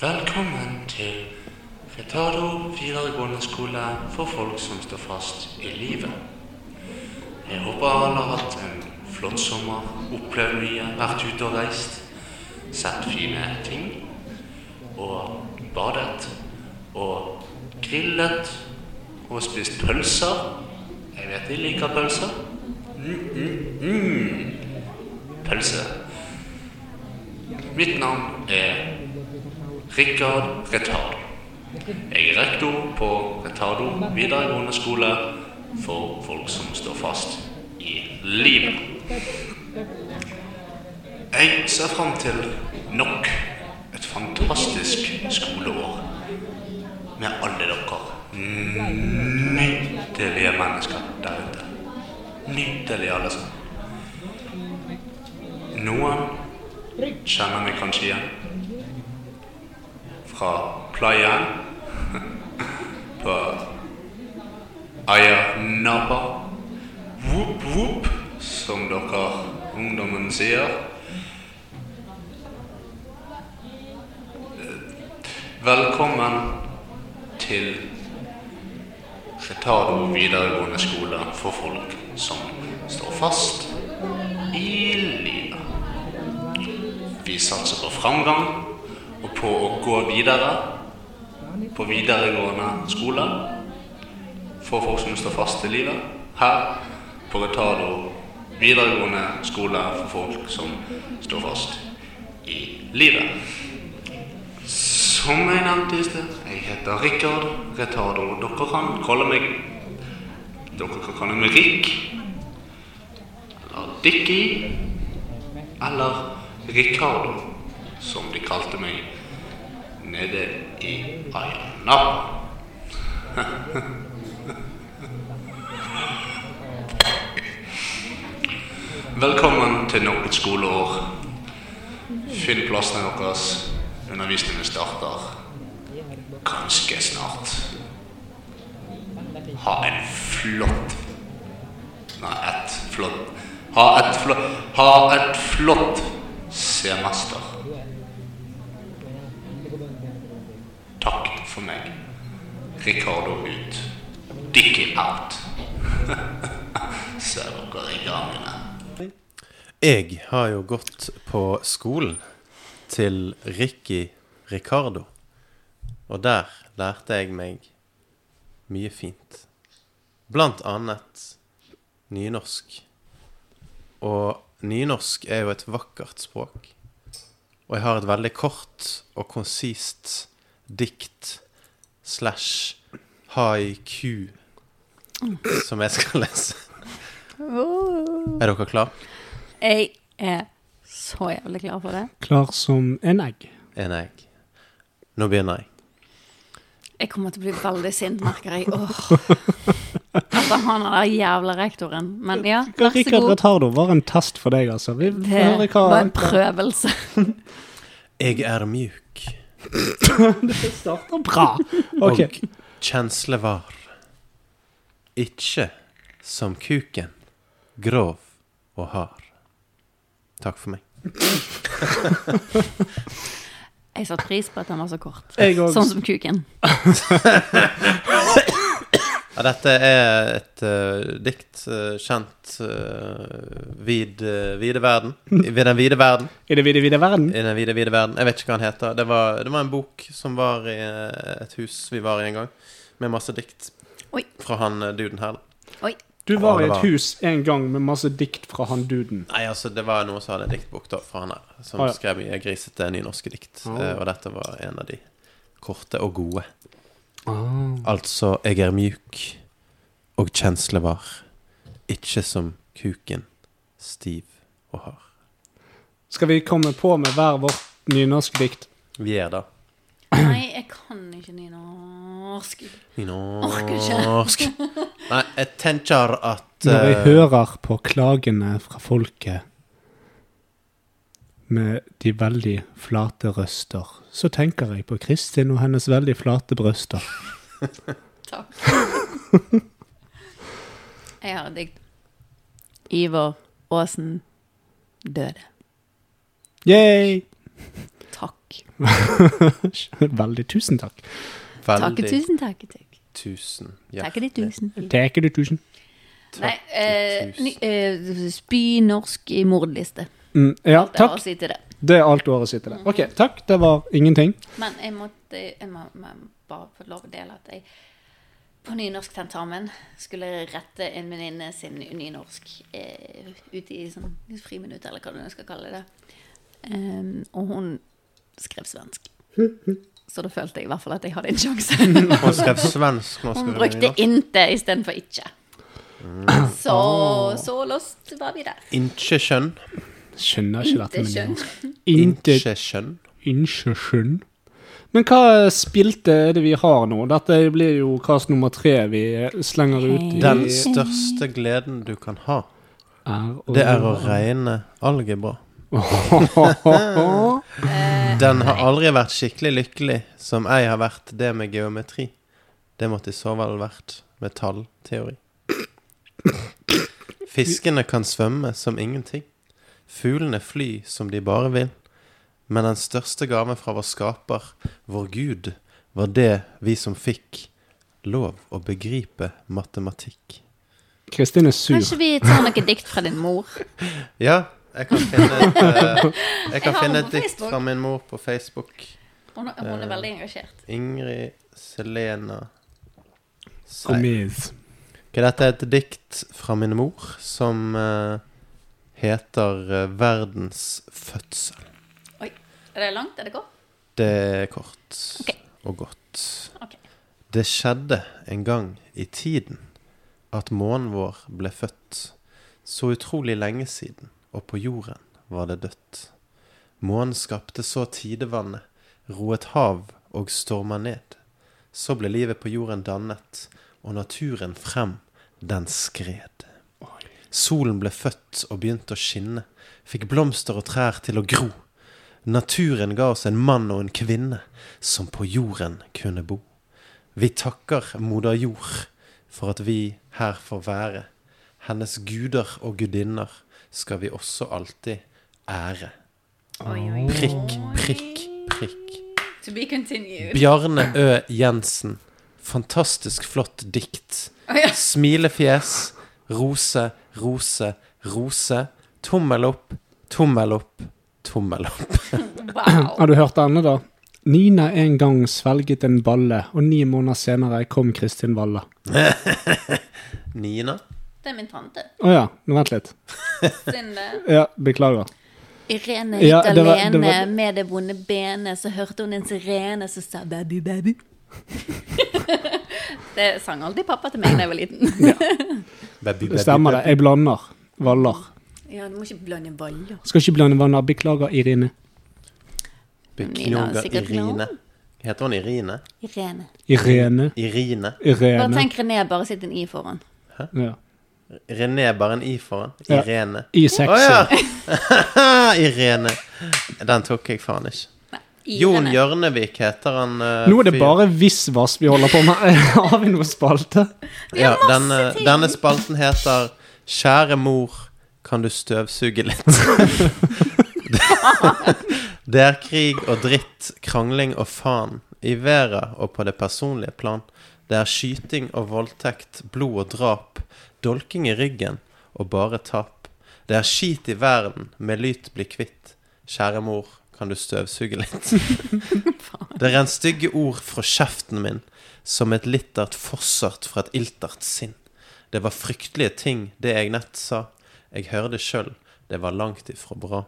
Velkommen til Retardo videregående skole for folk som står fast i livet. Jeg håper alle har hatt en flott sommer, opplevd mye, vært ute og reist, sett fine ting, og badet, og grillet, og spist pølser. Jeg vet de liker pølser. Mm, mm, mm. Pølse. Mitt navn er Rikard Retardo. Jeg er rektor på Retardo videregående skole for folk som står fast i livet. Jeg ser fram til nok et fantastisk skoleår med alle dere nydelige mennesker der ute. Nydelige alle sammen. Noen kjenner meg kanskje igjen fra playaen på Ayanaba. Whoop, whoop, som dere ungdommen sier. Velkommen til Retardo videregående skole for folk som står fast i livet. Vi satser på framgang på å gå videre på videregående skole for folk som står fast i livet. Her på Retardo videregående skole for folk som står fast i livet. Som jeg nevnte i sted, jeg heter Rikard Retardo. Dere kan kalle meg Dere kan kalle meg Rik. Eller Dickie. Eller Ricardo, som de kalte meg nede i Ayanapa. Velkommen til nok et skoleår. Finn plassene deres. Undervisningen starter ganske snart. Ha en flott Nei, et flott Ha et flott Ha et flott semester. Takk for meg. Ricardo ut. Dickie out. Ser dere i gangene? Jeg har jo gått på skolen til Ricky Ricardo. Og der lærte jeg meg mye fint. Blant annet nynorsk. Og nynorsk er jo et vakkert språk. Og jeg har et veldig kort og konsist dikt slash haiku som jeg skal lese. Er dere klar? Jeg er så jævlig klar for det. Klar som en egg. En egg. Nå begynner jeg. Jeg kommer til å bli veldig sint, merker jeg. Åh. Altså, han er den jævla rektoren. Men ja, vær så Rikard god. Retardo var en test for deg, altså. Vi Det var en prøvelse. Jeg er mjuk Det starter bra. Okay. og kjenslevar. Ikke som kuken, grov og hard. Takk for meg. Jeg satte pris på at den var så kort. Jeg. Sånn som kuken. Ja, dette er et uh, dikt uh, kjent uh, vid uh, vide verden. I den vide verden. I den vide, vide verden. I den vide, vide verden. Jeg vet ikke hva den heter. Det var, det var en bok som var i et hus vi var i en gang, med masse dikt Oi. fra han duden her. Oi. Du var i et var- hus en gang med masse dikt fra han duden. Nei, altså, det var noen som hadde en diktbok da, fra han her, som ah, ja. skrev mye grisete nynorske dikt. Eh, og dette var en av de korte og gode. Ah. Altså, jeg er mjuk og kjenslevar, ikke som kuken, stiv og hard. Skal vi komme på med hver vårt nynorskdikt? Vi er da. Nei, jeg kan ikke nynorsk. Nynorsk. Nei, jeg tenker at Når jeg eh, hører på klagene fra folket med de veldig flate røster, så tenker jeg på Kristin og hennes veldig flate brøster. Takk. Jeg har et dikt. Ivar Aasen døde. Yay! takk. Veldig. Tusen takk. Veldig. Takk, tusen, takk. takk. tusen Takke de tusen. Taker du tusen. Nei, eh, eh, spy norsk i mordliste. Mm, ja, Alt har å takk. si til det. Det er alt året sitter der. Ok, takk. Det var ingenting. Men jeg måtte jeg må, må bare få lov å dele at jeg på nynorsktentamen skulle rette en venninne sin nynorsk eh, ute i sånn friminutt, eller hva du skal kalle det. Um, og hun skrev svensk. Så da følte jeg i hvert fall at jeg hadde en sjanse. Hun skrev svensk. Nå Hun brukte inte istedenfor ikke. Mm. Så, så lost var vi der. Ikke skjønn. Skjønner ikke dette. Inte med skjønn. nynorsk. Inte Ikke skjønn. Ikke skjønn. Men hva spilte er det vi har nå? Dette blir jo kast nummer tre vi slenger ut i Den største gleden du kan ha, er det er å regne algebra. Den har aldri vært skikkelig lykkelig som jeg har vært det med geometri. Det måtte i så vel vært med tallteori. Fiskene kan svømme som ingenting. Fuglene fly som de bare vil. Men den største gaven fra vår skaper, vår Gud, var det vi som fikk lov å begripe matematikk. Kristin er sur. Kanskje vi tar noe dikt fra din mor? Ja, jeg kan finne et, eh, jeg kan jeg finne et dikt Facebook. fra min mor på Facebook. Hun, hun er veldig engasjert. Ingrid Selena Seig. Okay, dette er et dikt fra min mor som eh, heter eh, 'Verdens fødsel'. Oi. Er det langt? Er det godt? Det er kort okay. og godt. Okay. Det skjedde en gang i tiden at månen vår ble født. Så utrolig lenge siden, og på jorden var det dødt. Månen skapte så tidevannet, roet hav og storma ned. Så ble livet på jorden dannet, og naturen frem, den skred. Solen ble født og begynte å skinne, fikk blomster og trær til å gro. Naturen ga oss en mann og en kvinne som på jorden kunne bo. Vi takker moder jord for at vi her får være. Hennes guder og gudinner skal vi også alltid ære. Oi, oi, oi. Prikk, prikk, prikk. To be continued. Bjarne Ø. Jensen. Fantastisk flott dikt. Smilefjes. Rose, rose, rose. Tommel opp, tommel opp, tommel opp. Wow. Har du hørt denne, da? Nina en gang svelget en balle, og ni måneder senere kom Kristin Valla. Nina. Det er min tante. Å ja, nå vent litt. Ja, beklager. Irene Ja, gikk det var- det alene var- med det vonde benet, så hørte hun en sirene som sa 'babu, babu'. det sang alltid pappa til meg da jeg var liten. Baby, Det stemmer det. Jeg blander. Valler. ja, du må ikke blande valler. Skal ikke blande vanner. Beklager, Irine. Beklager, er Irine. Heter hun Irine? Irene. Irene. Irine. Bare tenk René, bare sitt en i foran. Ja. René, bare en I foran. Ja. Irene. I Å Oh, ja! Irene. Den tok jeg faen ikke. Jon. Hjørnevik heter han. Uh, Nå er det fyr. bare visvas vi holder på med. Har vi noe spalte? Ja, masse denne, ting. denne spalten heter 'Kjære mor, kan du støvsuge litt'? det er krig og dritt, krangling og faen. I været og på det personlige plan. Det er skyting og voldtekt, blod og drap. Dolking i ryggen og bare tap. Det er skit i verden, med lyt bli kvitt. Kjære mor, kan du støvsuge litt? Det renn stygge ord fra kjeften min, som et littert fossart fra et iltert sinn. Det var fryktelige ting, det jeg nett sa. Jeg hørte sjøl, det var langt ifra bra.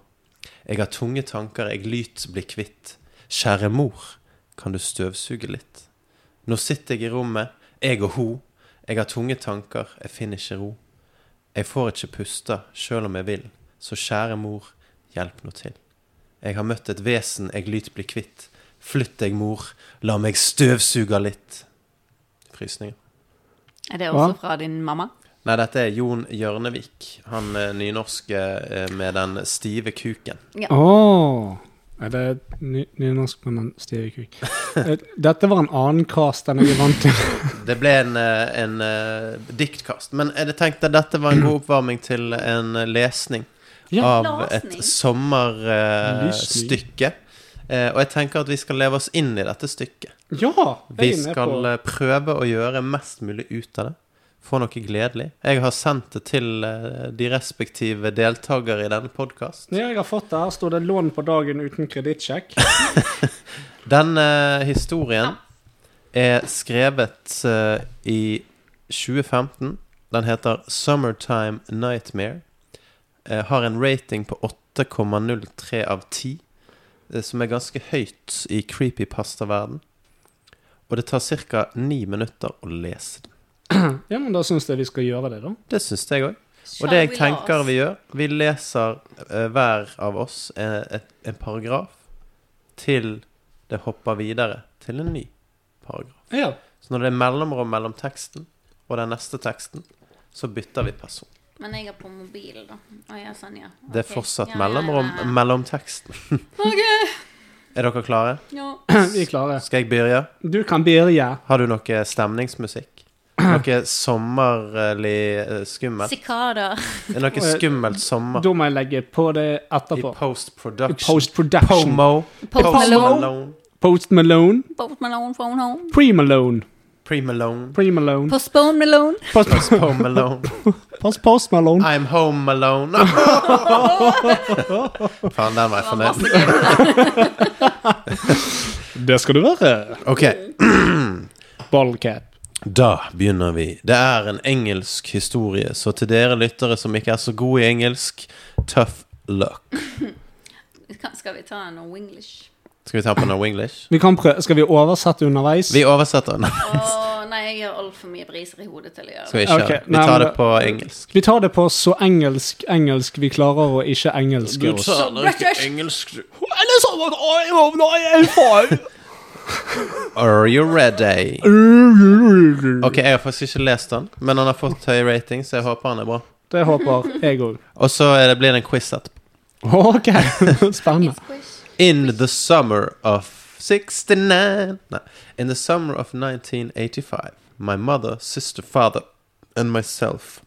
Jeg har tunge tanker, jeg lyt bli kvitt. Kjære mor, kan du støvsuge litt? Nå sitter jeg i rommet, jeg og ho. Jeg har tunge tanker, jeg finner ikke ro. Jeg får ikke puste, sjøl om jeg vil, så kjære mor, hjelp nå til. Jeg har møtt et vesen jeg lyt bli kvitt. Flytt deg, mor, la meg støvsuge litt. Frysninger. Er det Hva? også fra din mamma? Nei, dette er Jon Hjørnevik. Han eh, nynorske eh, med den stive kuken. Å! Er det ny- nynorsk med den stive kuk? Eh, Dette var en annen cast enn jeg er vant til. Det ble en, en eh, diktkast. Men jeg tenkte at dette var en god oppvarming til en lesning Ja. av et sommerstykke. Uh, og jeg tenker at vi skal leve oss inn i dette stykket. Ja! Vi jeg er med skal på- eh, prøve å gjøre mest mulig ut av det. Få noe gledelig. Jeg har sendt det til uh, de respektive deltakere i denne podkasten. Ja, jeg har fått det. Her står det 'lån på dagen uten kredittsjekk'. Den historien er skrevet i 2015. Den heter 'Summertime Nightmare'. Eh, har en rating på 8,03 av 10, eh, som er ganske høyt i creepypasta-verden. Og det tar ca. ni minutter å lese den. Ja, men da syns jeg vi skal gjøre det, da. Det syns jeg òg. Og det jeg tenker vi gjør Vi leser eh, hver av oss eh, et, en paragraf til det hopper videre til en ny paragraf. Ja. Så når det er mellomrom mellom teksten og den neste teksten, så bytter vi person. Men jeg er på mobil, da. Å ja, sånn, ja. Det er fortsatt Ja, mellomrom ja, mellom teksten. Ok. Er dere klare? Ja. Vi er klare. Skal jeg begynne? Du kan begynne. Har du noe stemningsmusikk? Noe sommerlig eh, skummelt? Sikader. Er Noe skummelt sommer Da må jeg legge på det i etterpå. post-production? Post-production. Pomo. Post Malone. Malone. Post Malone. Post Malone Pre home. Pre-Malone. Pre-Malone. Postpone Malone. Postpone Malone. Post, Post Malone. post, post Malone. I'm home alone. Faen, den var jeg fornøyd. Det skal du være. Ok, Ballcap. da begynner vi. Det er en engelsk historie, så til dere lyttere som ikke er så gode i engelsk, tough luck. Skal vi ta noe Winglish? Skal vi ta på noe English? Vi kan prøve. Skal vi oversette underveis? Vi oversetter underveis. Oh, nei, jeg gjør altfor mye briser i hodet til å gjøre det. Skal vi ikke? Okay, Vi tar nei, det på engelsk. Vi tar det på så engelsk engelsk vi klarer å ikke engelske oss. British. engelsk Eller sånn at I hope not I fall. Are you ready? Ok, jeg har faktisk ikke lest den, men han har fått høy rating, så jeg håper han er bra. Det håper jeg òg. Og så blir det en quiz etterpå. OK. Spennende. In the summer of 69 no, In the summer of 1985 My mother, sister, father and myself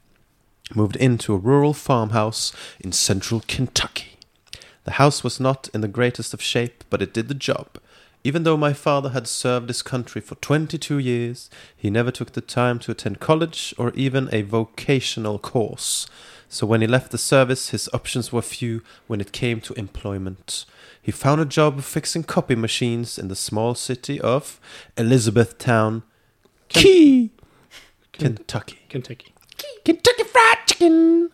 moved into a rural farmhouse in central Kentucky. The house was not in the greatest of shape, but it did the job. Even though my father had served his country for 22 years, he never took the time to attend college or even a vocational course. So when he left the service, his options were few when it came to employment. He found a job fixing copy machines in the small city of Elizabethtown, Key, Kentucky. Kentucky. Kentucky Fried Chicken.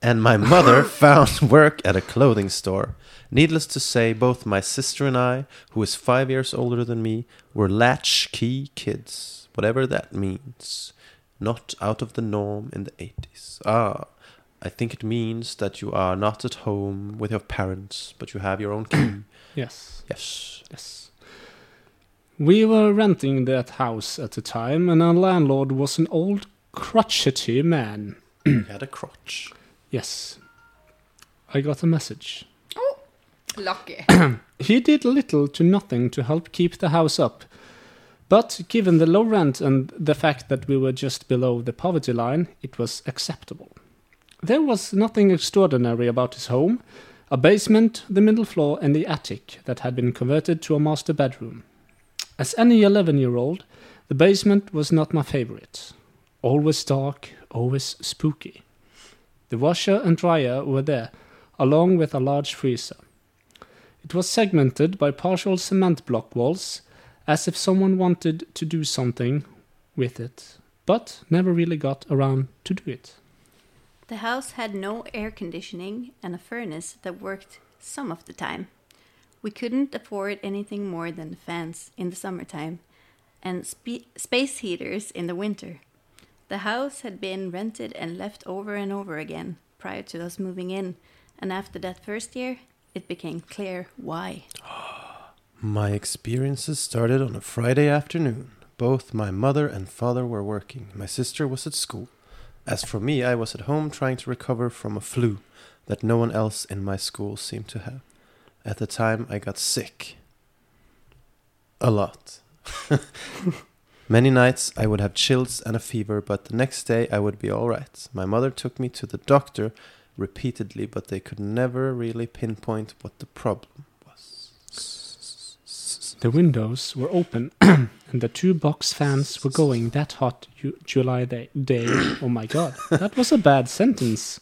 And my mother found work at a clothing store. Needless to say, both my sister and I, who is five years older than me, were latchkey kids, whatever that means. Not out of the norm in the 80s. Ah, I think it means that you are not at home with your parents, but you have your own key. Yes. yes. Yes. We were renting that house at the time, and our landlord was an old crotchety man. he had a crotch. Yes. I got a message. Oh, lucky. He did little to nothing to help keep the house up. But given the low rent and the fact that we were just below the poverty line, it was acceptable. There was nothing extraordinary about his home a basement, the middle floor, and the attic that had been converted to a master bedroom. As any 11 year old, the basement was not my favorite. Always dark, always spooky. The washer and dryer were there, along with a large freezer. It was segmented by partial cement block walls, as if someone wanted to do something with it, but never really got around to do it. The house had no air conditioning and a furnace that worked some of the time. We couldn't afford anything more than fans in the summertime and spe- space heaters in the winter. The house had been rented and left over and over again prior to us moving in, and after that first year, it became clear why. My experiences started on a Friday afternoon. Both my mother and father were working. My sister was at school. As for me, I was at home trying to recover from a flu that no one else in my school seemed to have. At the time, I got sick. A lot. Many nights I would have chills and a fever, but the next day I would be all right. My mother took me to the doctor repeatedly, but they could never really pinpoint what the problem. The windows were open, and the two box fans were going that hot Ju- July day, day. Oh my god, that was a bad sentence.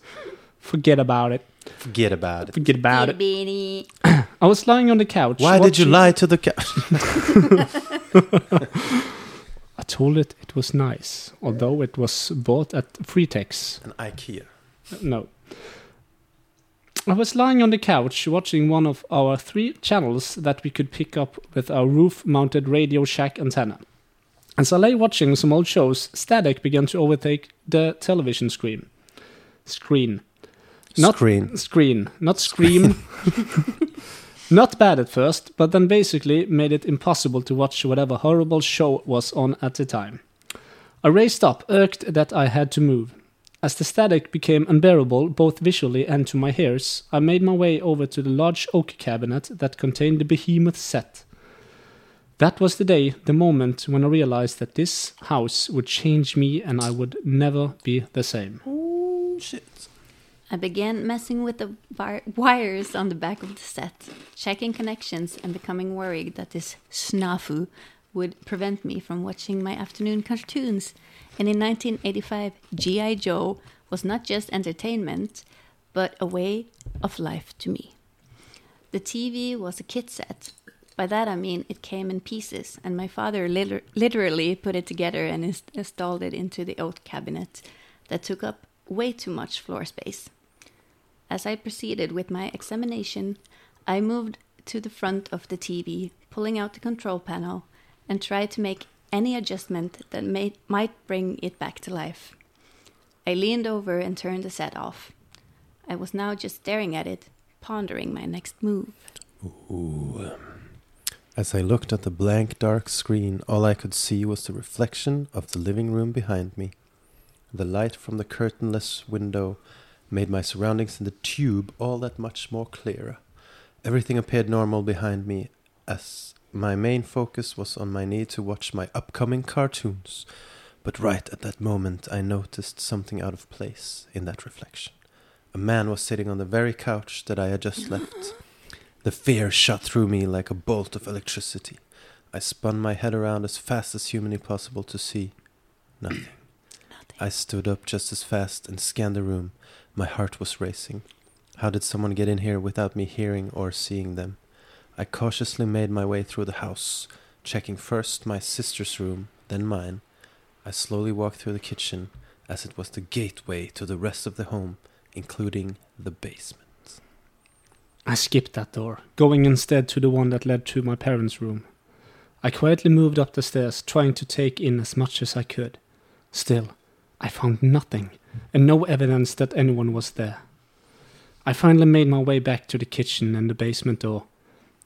Forget about it. Forget about it. Forget about it. I was lying on the couch. Why did you lie to the cat? I told it it was nice, although it was bought at Freetex. An IKEA. No. I was lying on the couch watching one of our three channels that we could pick up with our roof mounted Radio Shack antenna. As I lay watching some old shows, static began to overtake the television screen. Screen. Not Screen. Screen, not scream. not bad at first, but then basically made it impossible to watch whatever horrible show was on at the time. I raised up, irked that I had to move. As the static became unbearable, both visually and to my ears, I made my way over to the large oak cabinet that contained the behemoth set. That was the day, the moment when I realized that this house would change me and I would never be the same. Oh, shit. I began messing with the wi- wires on the back of the set, checking connections and becoming worried that this snafu would prevent me from watching my afternoon cartoons. And in 1985, G.I. Joe was not just entertainment, but a way of life to me. The TV was a kit set. By that I mean it came in pieces, and my father liter- literally put it together and ins- installed it into the oak cabinet that took up way too much floor space. As I proceeded with my examination, I moved to the front of the TV, pulling out the control panel, and tried to make any adjustment that may, might bring it back to life. I leaned over and turned the set off. I was now just staring at it, pondering my next move. Ooh. As I looked at the blank, dark screen, all I could see was the reflection of the living room behind me. The light from the curtainless window made my surroundings in the tube all that much more clearer. Everything appeared normal behind me, as my main focus was on my need to watch my upcoming cartoons. But right at that moment, I noticed something out of place in that reflection. A man was sitting on the very couch that I had just left. The fear shot through me like a bolt of electricity. I spun my head around as fast as humanly possible to see nothing. I stood up just as fast and scanned the room. My heart was racing. How did someone get in here without me hearing or seeing them? I cautiously made my way through the house, checking first my sister's room, then mine. I slowly walked through the kitchen, as it was the gateway to the rest of the home, including the basement. I skipped that door, going instead to the one that led to my parents' room. I quietly moved up the stairs, trying to take in as much as I could. Still, I found nothing, and no evidence that anyone was there. I finally made my way back to the kitchen and the basement door.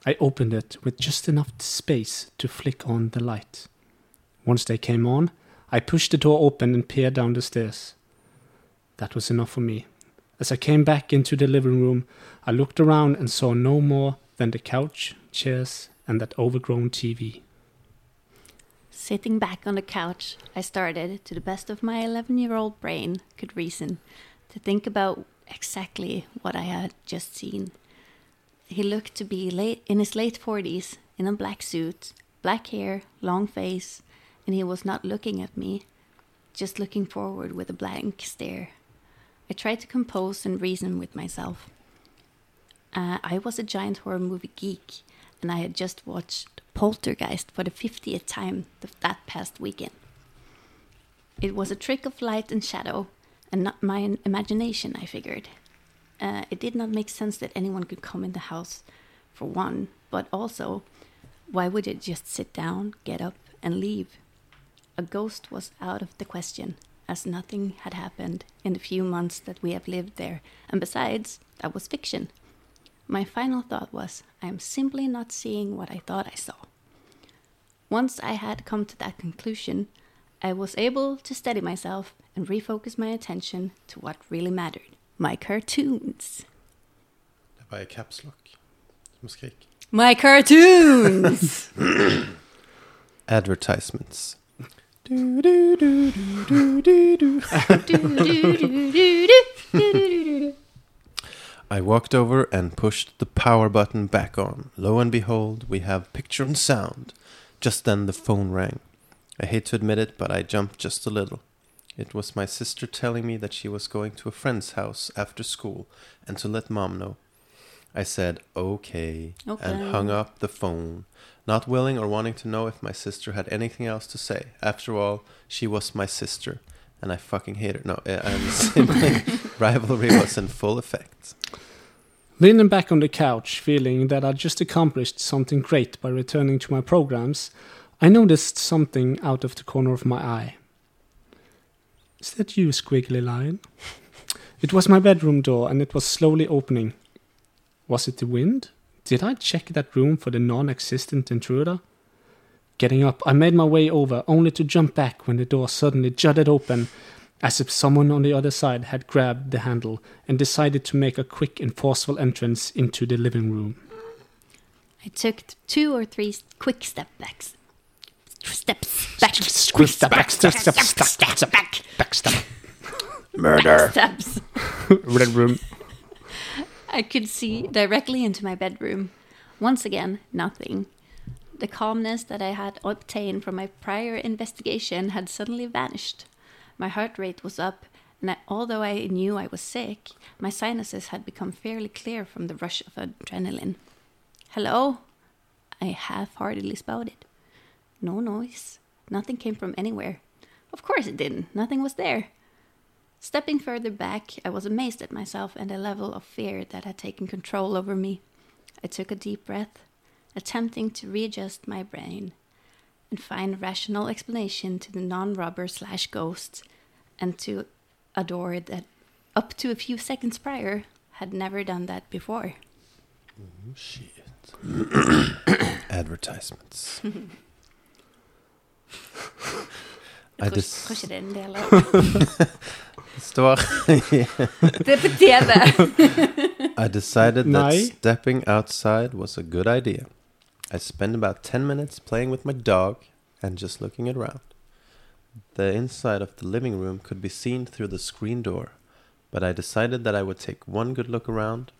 I opened it with just enough space to flick on the light. Once they came on, I pushed the door open and peered down the stairs. That was enough for me. As I came back into the living room, I looked around and saw no more than the couch, chairs, and that overgrown TV. Sitting back on the couch, I started, to the best of my 11 year old brain could reason, to think about exactly what I had just seen. He looked to be late in his late 40s, in a black suit, black hair, long face, and he was not looking at me, just looking forward with a blank stare. I tried to compose and reason with myself. Uh, I was a giant horror movie geek, and I had just watched Poltergeist for the 50th time th- that past weekend. It was a trick of light and shadow, and not my imagination, I figured. Uh, it did not make sense that anyone could come in the house, for one, but also, why would it just sit down, get up, and leave? A ghost was out of the question, as nothing had happened in the few months that we have lived there, and besides, that was fiction. My final thought was, I am simply not seeing what I thought I saw. Once I had come to that conclusion, I was able to steady myself and refocus my attention to what really mattered my cartoons. Det er var i caps lock. Som skrik. My cartoons! Advertisements. I walked over and pushed the power button back on. Lo and behold, we have picture and sound. Just then the phone rang. I hate to admit it, but I jumped just a little. It was my sister telling me that she was going to a friend's house after school and to let mom know. I said, okay, Okay. and hung up the phone, not willing or wanting to know if my sister had anything else to say. After all, she was my sister, and I fucking hate her. No, uh, and sibling rivalry was in full effect. Leaning back on the couch, feeling that I'd just accomplished something great by returning to my programs, I noticed something out of the corner of my eye. Is that you, Squiggly Lion? It was my bedroom door, and it was slowly opening. Was it the wind? Did I check that room for the non existent intruder? Getting up, I made my way over, only to jump back when the door suddenly jutted open, as if someone on the other side had grabbed the handle and decided to make a quick and forceful entrance into the living room. I took two or three quick step backs. Steps back. Step back, step, step, step, step, step, back. Backstep. Murder! Steps. Red room. I could see directly into my bedroom. Once again, nothing. The calmness that I had obtained from my prior investigation had suddenly vanished. My heart rate was up, and I, although I knew I was sick, my sinuses had become fairly clear from the rush of adrenaline. Hello? I half heartedly spouted. No noise. Nothing came from anywhere. Of course it didn't. Nothing was there. Stepping further back, I was amazed at myself and the level of fear that had taken control over me. I took a deep breath, attempting to readjust my brain and find a rational explanation to the non robber slash ghost and to a door that, up to a few seconds prior, had never done that before. Oh, shit. Advertisements. I Kanskje just kanskje det er en del av står Det er på TV! I decided that Nei. stepping outside was a good idea. I spent about 10 minutes playing with my dog and just looking around. The inside of the living room could be seen through the screen door, but I decided that I would take one good look around.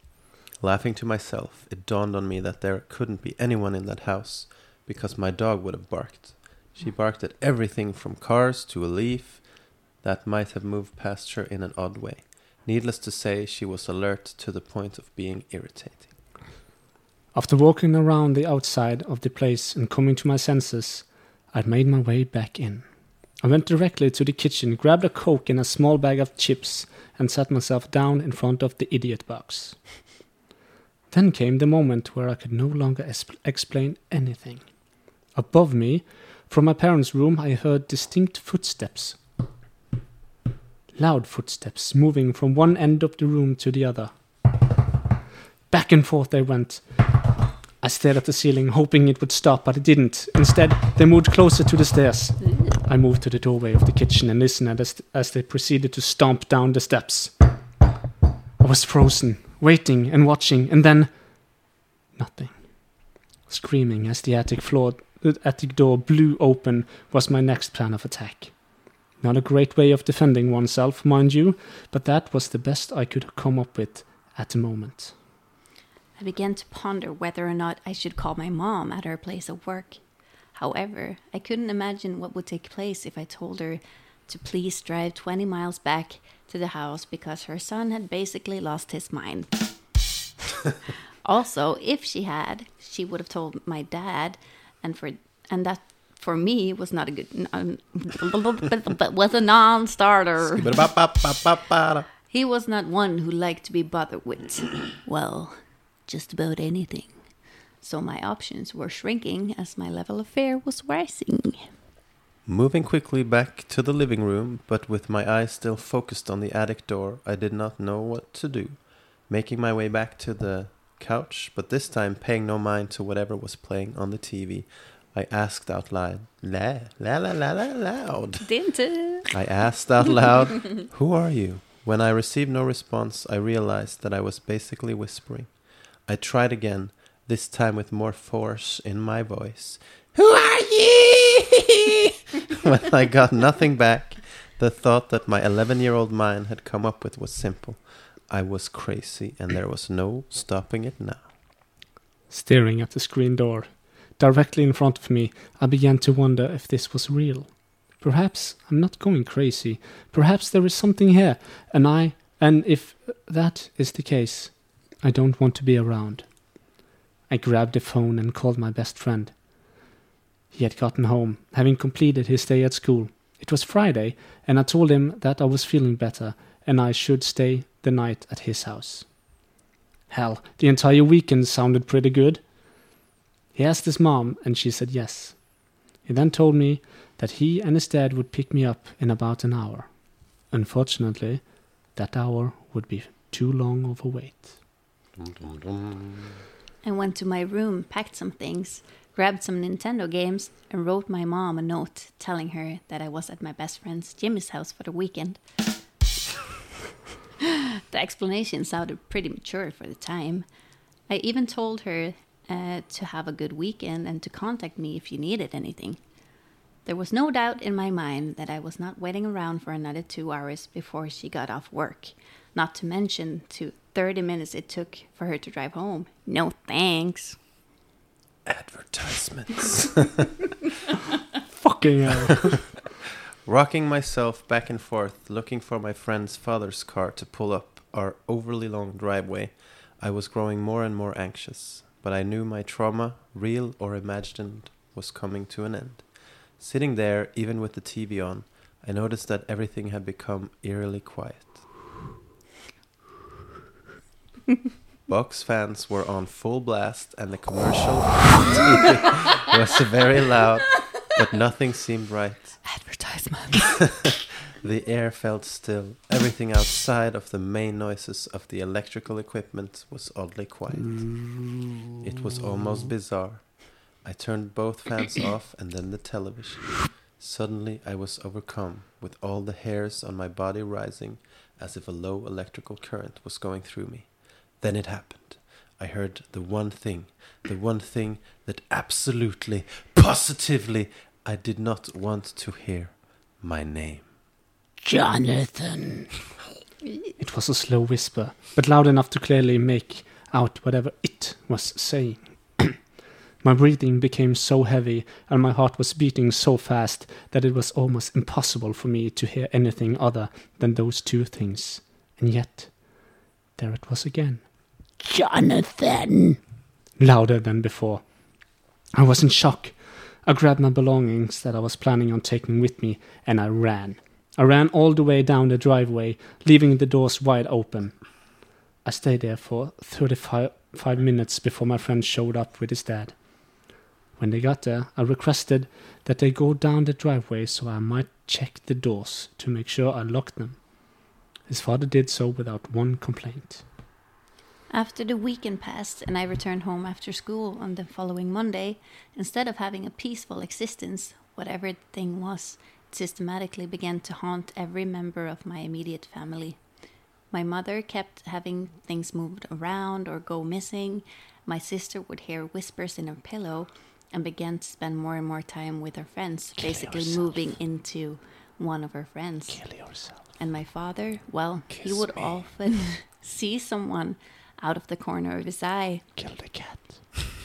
Laughing to myself, it dawned on me that there couldn't be anyone in that house because my dog would have barked. She barked at everything from cars to a leaf that might have moved past her in an odd way. Needless to say, she was alert to the point of being irritating. After walking around the outside of the place and coming to my senses, I made my way back in. I went directly to the kitchen, grabbed a Coke and a small bag of chips, and sat myself down in front of the idiot box. Then came the moment where I could no longer explain anything. Above me, from my parents' room, I heard distinct footsteps. Loud footsteps moving from one end of the room to the other. Back and forth they went. I stared at the ceiling, hoping it would stop, but it didn't. Instead, they moved closer to the stairs. I moved to the doorway of the kitchen and listened as, as they proceeded to stomp down the steps. I was frozen, waiting and watching, and then nothing. Screaming as the attic floor, the attic door blew open was my next plan of attack. Not a great way of defending oneself, mind you, but that was the best I could come up with at the moment. I began to ponder whether or not I should call my mom at her place of work. However, I couldn't imagine what would take place if I told her to please drive 20 miles back to the house because her son had basically lost his mind. also, if she had, she would have told my dad, and for and that for me was not a good um, was a non-starter. He was not one who liked to be bothered with, well, just about anything. So my options were shrinking as my level of fear was rising. Moving quickly back to the living room, but with my eyes still focused on the attic door, I did not know what to do. Making my way back to the couch, but this time paying no mind to whatever was playing on the TV, I asked out loud, la la la la la loud. I asked out loud, Who are you? When I received no response, I realized that I was basically whispering. I tried again, this time with more force in my voice. Who are you? when I got nothing back, the thought that my 11 year old mind had come up with was simple. I was crazy, and there was no stopping it now. Staring at the screen door, directly in front of me, I began to wonder if this was real. Perhaps I'm not going crazy. Perhaps there is something here, and I. And if that is the case, I don't want to be around. I grabbed the phone and called my best friend. He had gotten home, having completed his day at school. It was Friday, and I told him that I was feeling better and I should stay the night at his house. Hell, the entire weekend sounded pretty good. He asked his mom, and she said yes. He then told me that he and his dad would pick me up in about an hour. Unfortunately, that hour would be too long of a wait. I went to my room, packed some things, grabbed some Nintendo games, and wrote my mom a note telling her that I was at my best friend's Jimmy's house for the weekend. The explanation sounded pretty mature for the time. I even told her uh, to have a good weekend and to contact me if you needed anything. There was no doubt in my mind that I was not waiting around for another two hours before she got off work, not to mention to 30 minutes it took for her to drive home. No thanks. Advertisements. Fucking hell. Rocking myself back and forth, looking for my friend's father's car to pull up our overly long driveway, I was growing more and more anxious. But I knew my trauma, real or imagined, was coming to an end. Sitting there, even with the TV on, I noticed that everything had become eerily quiet. Box fans were on full blast, and the commercial was very loud, but nothing seemed right. Advertisements. The air felt still. Everything outside of the main noises of the electrical equipment was oddly quiet. It was almost bizarre. I turned both fans off and then the television. Suddenly, I was overcome with all the hairs on my body rising as if a low electrical current was going through me. Then it happened. I heard the one thing, the one thing that absolutely, positively, I did not want to hear my name. Jonathan. It was a slow whisper, but loud enough to clearly make out whatever it was saying. my breathing became so heavy and my heart was beating so fast that it was almost impossible for me to hear anything other than those two things. And yet, there it was again. Jonathan! Louder than before. I was in shock. I grabbed my belongings that I was planning on taking with me and I ran. I ran all the way down the driveway, leaving the doors wide open. I stayed there for 35 five minutes before my friend showed up with his dad. When they got there, I requested that they go down the driveway so I might check the doors to make sure I locked them. His father did so without one complaint. After the weekend passed and I returned home after school on the following Monday, instead of having a peaceful existence, whatever the thing was, systematically began to haunt every member of my immediate family. My mother kept having things moved around or go missing. My sister would hear whispers in her pillow and began to spend more and more time with her friends, basically yourself. moving into one of her friends. Kill yourself. And my father, well, he would me. often see someone out of the corner of his eye. Kill the cat.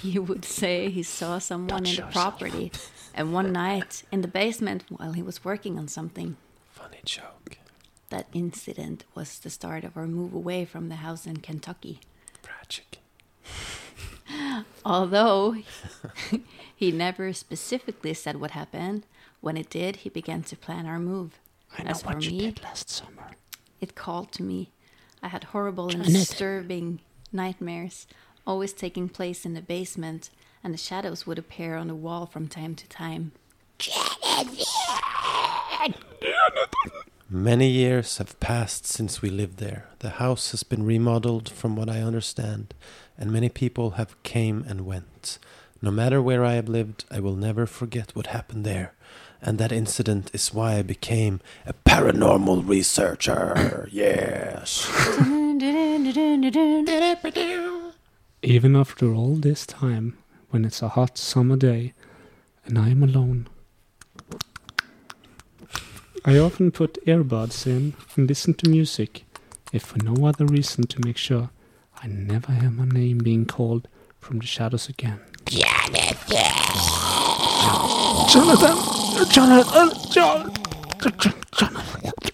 He would say he saw someone Touch in the yourself. property. And one night in the basement while he was working on something, Funny joke. that incident was the start of our move away from the house in Kentucky. Tragic. Although he never specifically said what happened, when it did, he began to plan our move. I know As for what you me, did last summer. it called to me. I had horrible and disturbing nightmares, always taking place in the basement, and the shadows would appear on the wall from time to time. Many years have passed since we lived there. The house has been remodeled from what I understand, and many people have came and went. No matter where I have lived, I will never forget what happened there. And that incident is why I became a paranormal researcher. yes. Even after all this time, when it's a hot summer day and I am alone, I often put earbuds in and listen to music if for no other reason to make sure I never hear my name being called from the shadows again. Jonathan! Jonathan! Jonathan! Jonathan!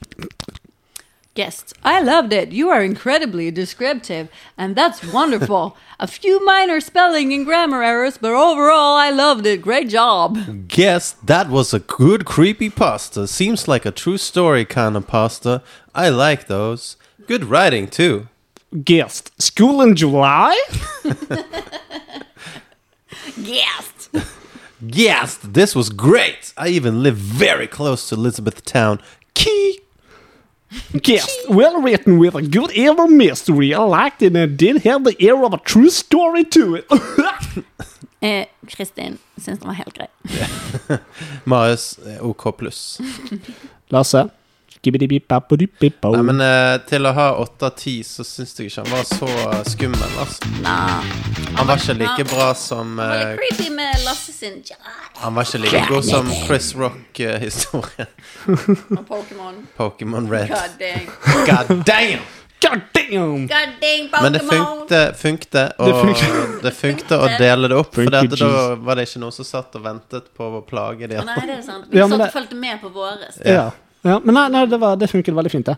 Guests, I loved it. You are incredibly descriptive, and that's wonderful. A few minor spelling and grammar errors, but overall, I loved it. Great job. Guess that was a good creepy pasta. Seems like a true story kind of pasta. I like those. Good writing too. Guest, school in July? Guest. Yes, this was great. I even live very close to Elizabethtown. Key. Guest, well written with a good air of mystery. I liked it and did have the air of a true story to it. Eh, Kristin syns den var helt grei. Marius eh, OK pluss. Lasse? Nei, men eh, til å ha åtte av ti, så syns jeg ikke han var så eh, skummel, altså. Nah. Han var ikke like bra som Det var eh, litt creepy med Lasse sin Han var ikke like god som Chris Rock-historien. og Pokémon. Pokémon Red. God dang. God damn! God damn! God dang, Men det funkte, funkte, Det og det funkte å dele det opp. For Funker, da var det ikke noen som satt og ventet på å plage de andre. Nei, det er sant. Vi Ja, men satt det- og fulgte med på våre. Ja. Ja. Men nei, nei det, var, det funket veldig fint, det.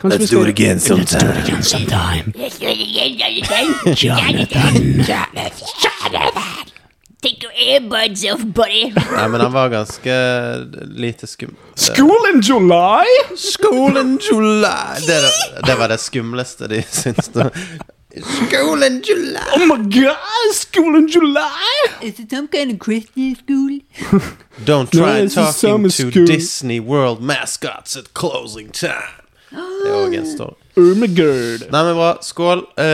Kanskje vi skal- again Let's do it again sometime. Jonathan. Take your earbuds off, buddy. Nei, men han var ganske lite skum... School in July? School in July! Det, det var det skumleste de syntes. Da. in July! Oh my god, school in July? Is it some kind of Christian school? Don't try it's a talking summer to school. Disney World mascots at closing time. Det òg story. Oh my god. Nei, men bra. Skål. Eh,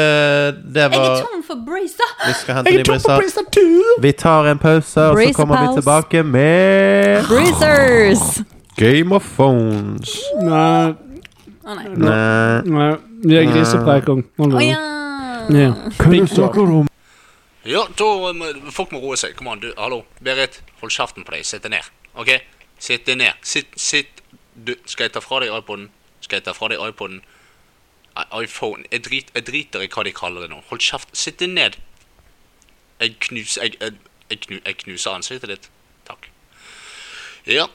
det Jeg er tom for bracer. Vi skal hente Jeg er tom på brisa. Brisa too. Vi tar en pause, og så Brace kommer vi pause. tilbake med Bracers. Game of Phones. Nei, Å nei. Nei. nei. Vi er grisepreik om. Å ja. Ja. Da folk må roe seg. Kom an, du. Hallo. Berit, hold kjeften på deg. Sitt deg ned. OK? Sitt deg ned. Sitt, sitt du, Skal jeg ta fra deg iPoden? Skal jeg ta fra deg iPoden? iPhone jeg, drit, jeg driter i hva de kaller det nå. Hold kjeft. Sitt deg ned. Jeg knuser jeg, jeg, jeg, knu, jeg knuser ansiktet ditt. Takk. Ja.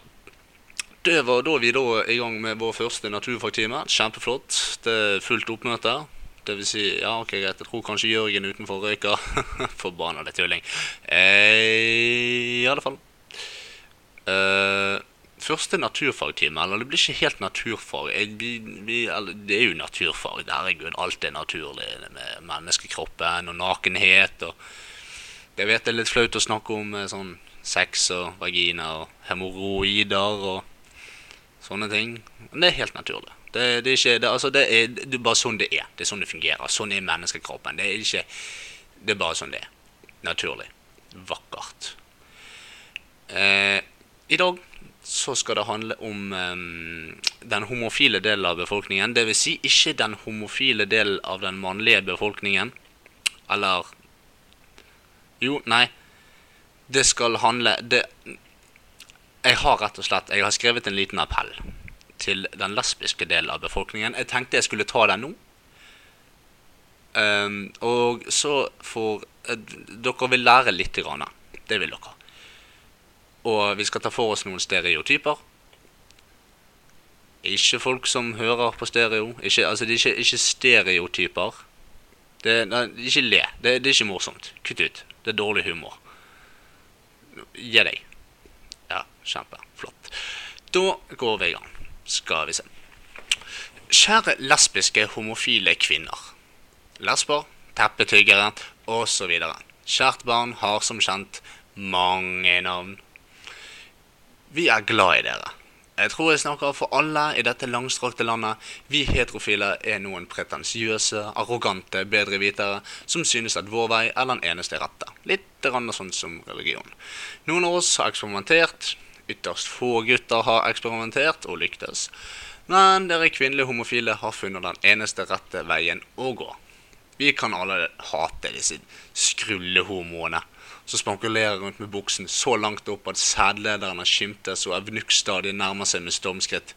Det var da vi da i gang med vår første naturfagtime. Kjempeflott. Det er fullt oppmøte. Det vil si, ja, ok, greit. Jeg tror kanskje Jørgen utenfor røyker. Forbanna det tulling. Eh, I alle fall. Eh, første naturfagtime, eller det blir ikke helt naturfag. Jeg, vi, vi, eller, det er jo naturfag. Herregud, alt er naturlig med menneskekroppen og nakenhet. og Jeg vet det er litt flaut å snakke om eh, sånn sex og vagina og hemoroider og sånne ting. Men det er helt naturlig. Det, det er ikke, det, altså det, er, det bare sånn det er. Det er sånn det fungerer. Sånn er menneskekroppen. Det er ikke Det er bare sånn det er. Naturlig. Vakkert. Eh, I dag så skal det handle om eh, den homofile delen av befolkningen. Vil si ikke den homofile delen av den mannlige befolkningen. Eller Jo, nei. Det skal handle det, Jeg har rett og slett Jeg har skrevet en liten appell til den lesbiske delen av befolkningen. Jeg tenkte jeg skulle ta den nå. Um, og så får uh, Dere vil lære litt. Grann, det vil dere. Og vi skal ta for oss noen stereotyper. Ikke folk som hører på stereo. Ikke, altså, det er ikke, ikke stereotyper. Det, nei, ikke le. Det, det er ikke morsomt. Kutt ut. Det er dårlig humor. Gi deg. Ja, kjempe. Flott. Da går vi i gang. Skal vi se. Kjære lesbiske, homofile kvinner. Lesber, teppetyggere osv. Kjært barn har som kjent mange navn. Vi er glad i dere. Jeg tror jeg snakker for alle i dette langstrakte landet. Vi heterofile er noen pretensiøse, arrogante bedrevitere som synes at vår vei er den eneste rette. Litt sånn som religion. Noen av oss har eksperimentert. Ytterst få gutter har eksperimentert og lyktes. Men dere kvinnelige homofile har funnet den eneste rette veien å gå. Vi kan alle hate disse skrullehomoene som spankulerer rundt med buksen så langt opp at sædlederne skimtes og Evnuk stadig nærmer seg med stormskritt.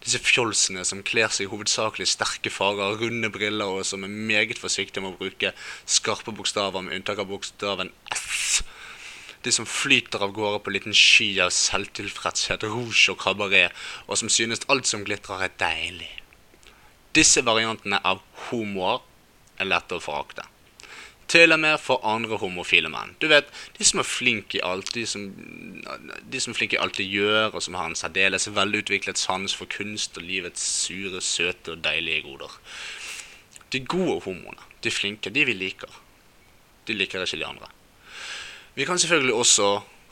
Disse fjolsene som kler seg i hovedsakelig sterke farger, runde briller og som er meget forsiktige med å bruke skarpe bokstaver med unntak av bokstaven S. De som flyter av gårde på en liten sky av selvtilfredshet, rouge og kabaret, og som synes alt som glitrer er deilig. Disse variantene av homoer er lette å forakte. Til og med for andre homofile menn. Du vet, De som er flinke i alt, de som, de som er flinke i alt de gjør, og som har en særdeles velutviklet sans for kunst og livets sure, søte og deilige goder. De gode homoene, de flinke, de vi liker. De liker ikke de andre. Vi kan selvfølgelig også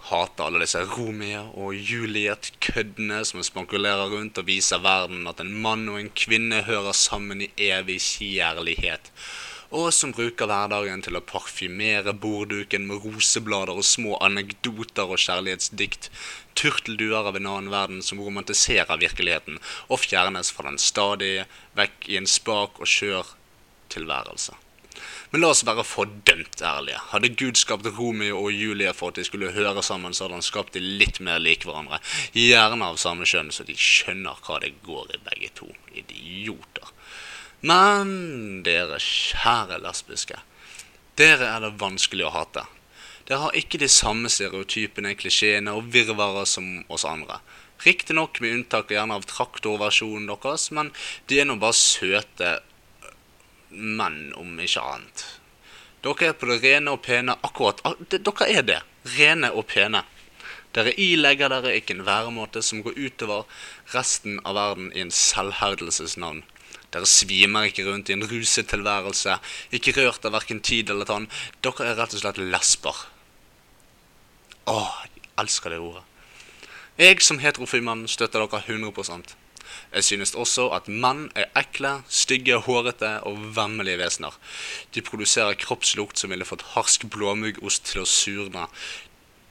hate alle disse Romeo og Juliet-køddene som spankulerer rundt og viser verden at en mann og en kvinne hører sammen i evig kjærlighet og som bruker hverdagen til å parfymere bordduken med roseblader og små anekdoter og kjærlighetsdikt, turtelduer av en annen verden som romantiserer virkeligheten og fjernes fra den stadig vekk i en spak og skjør tilværelse. Men la oss være fordømt ærlige. Hadde Gud skapt Romeo og Julie for at de skulle høre sammen, så hadde han skapt de litt mer lik hverandre. Gjerne av samme kjønn, så de skjønner hva det går i begge to. Idioter. Men dere kjære lesbiske, dere er det vanskelig å hate. Dere har ikke de samme stereotypene, klisjeene og virvarer som oss andre. Riktignok med unntak gjerne av traktorversjonen deres, men de er nå bare søte menn, om ikke annet. Dere er på det rene og pene akkurat Dere er det. Rene og pene. Dere ilegger dere ikke en væremåte som går utover resten av verden i en selvherdelsesnavn. Dere svimer ikke rundt i en ruset tilværelse, ikke rørt av verken tid eller tann. Dere er rett og slett lesber. Åh, jeg elsker det ordet. Jeg som heterofil mann støtter dere 100 Jeg synes også at menn er ekle, stygge, hårete og vemmelige vesener. De produserer kroppslukt som ville fått harsk blåmuggost til å surne.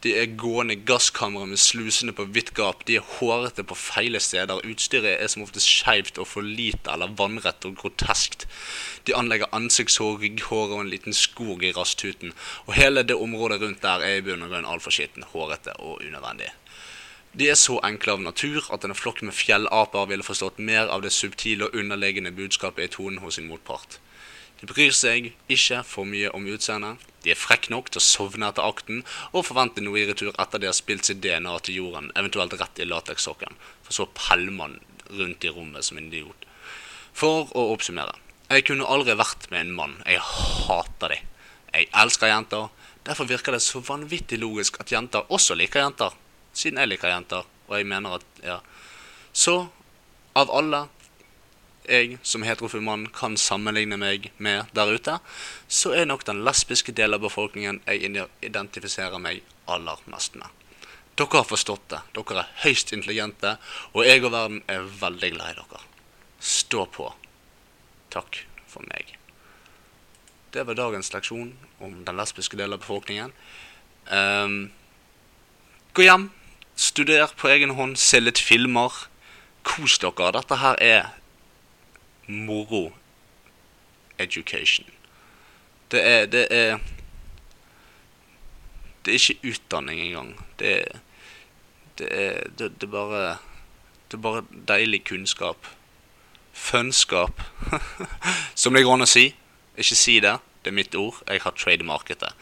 De er gående gasskamre med slusene på vidt gap. De er hårete på feile steder. Utstyret er som oftest skeivt og for lite eller vannrett og groteskt. De anlegger ansiktshår, rygghår og en liten skog i rasthuten. Og hele det området rundt der er i bunn og grunn altfor skitten, hårete og unødvendig. De er så enkle av natur at en flokk med fjellaper ville forstått mer av det subtile og underliggende budskapet i tonen hos sin motpart. De bryr seg ikke for mye om utseendet. De er frekke nok til å sovne etter akten og forvente noe i retur etter de har spilt sitt DNA til jorden, eventuelt rett i latekssokken, for så peller man rundt i rommet som en idiot. For å oppsummere. Jeg kunne aldri vært med en mann. Jeg hater de. Jeg elsker jenter. Derfor virker det så vanvittig logisk at jenter også liker jenter. Siden jeg liker jenter, og jeg mener at ja. Så av alle jeg som heterofil mann kan sammenligne meg med der ute, så er nok den lesbiske delen av befolkningen jeg identifiserer meg aller mest med. Dere har forstått det. Dere er høyst intelligente, og jeg og verden er veldig glad i dere. Stå på. Takk for meg. Det var dagens leksjon om den lesbiske delen av befolkningen. Um, gå hjem, studer på egen hånd, se litt filmer. Kos dere. Dette her er moro education. Det er Det er Det er ikke utdanning engang. Det, det er det, det, er bare Det er bare deilig kunnskap. Fønnskap. Som det går an å si. Ikke si det. Det er mitt ord. Jeg har trademarket det.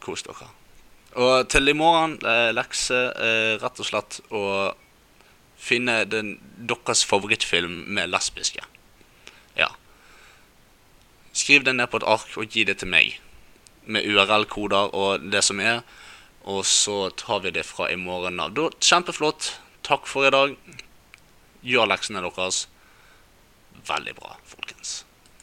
Kos dere. Og til i morgen eh, lekse eh, rett og slett å finne den, deres favorittfilm med lesbiske. Ja. Skriv det ned på et ark og gi det til meg. Med URL-koder og det som er. Og så tar vi det fra i morgen av. Kjempeflott. Takk for i dag. Gjør leksene deres. Veldig bra, folkens.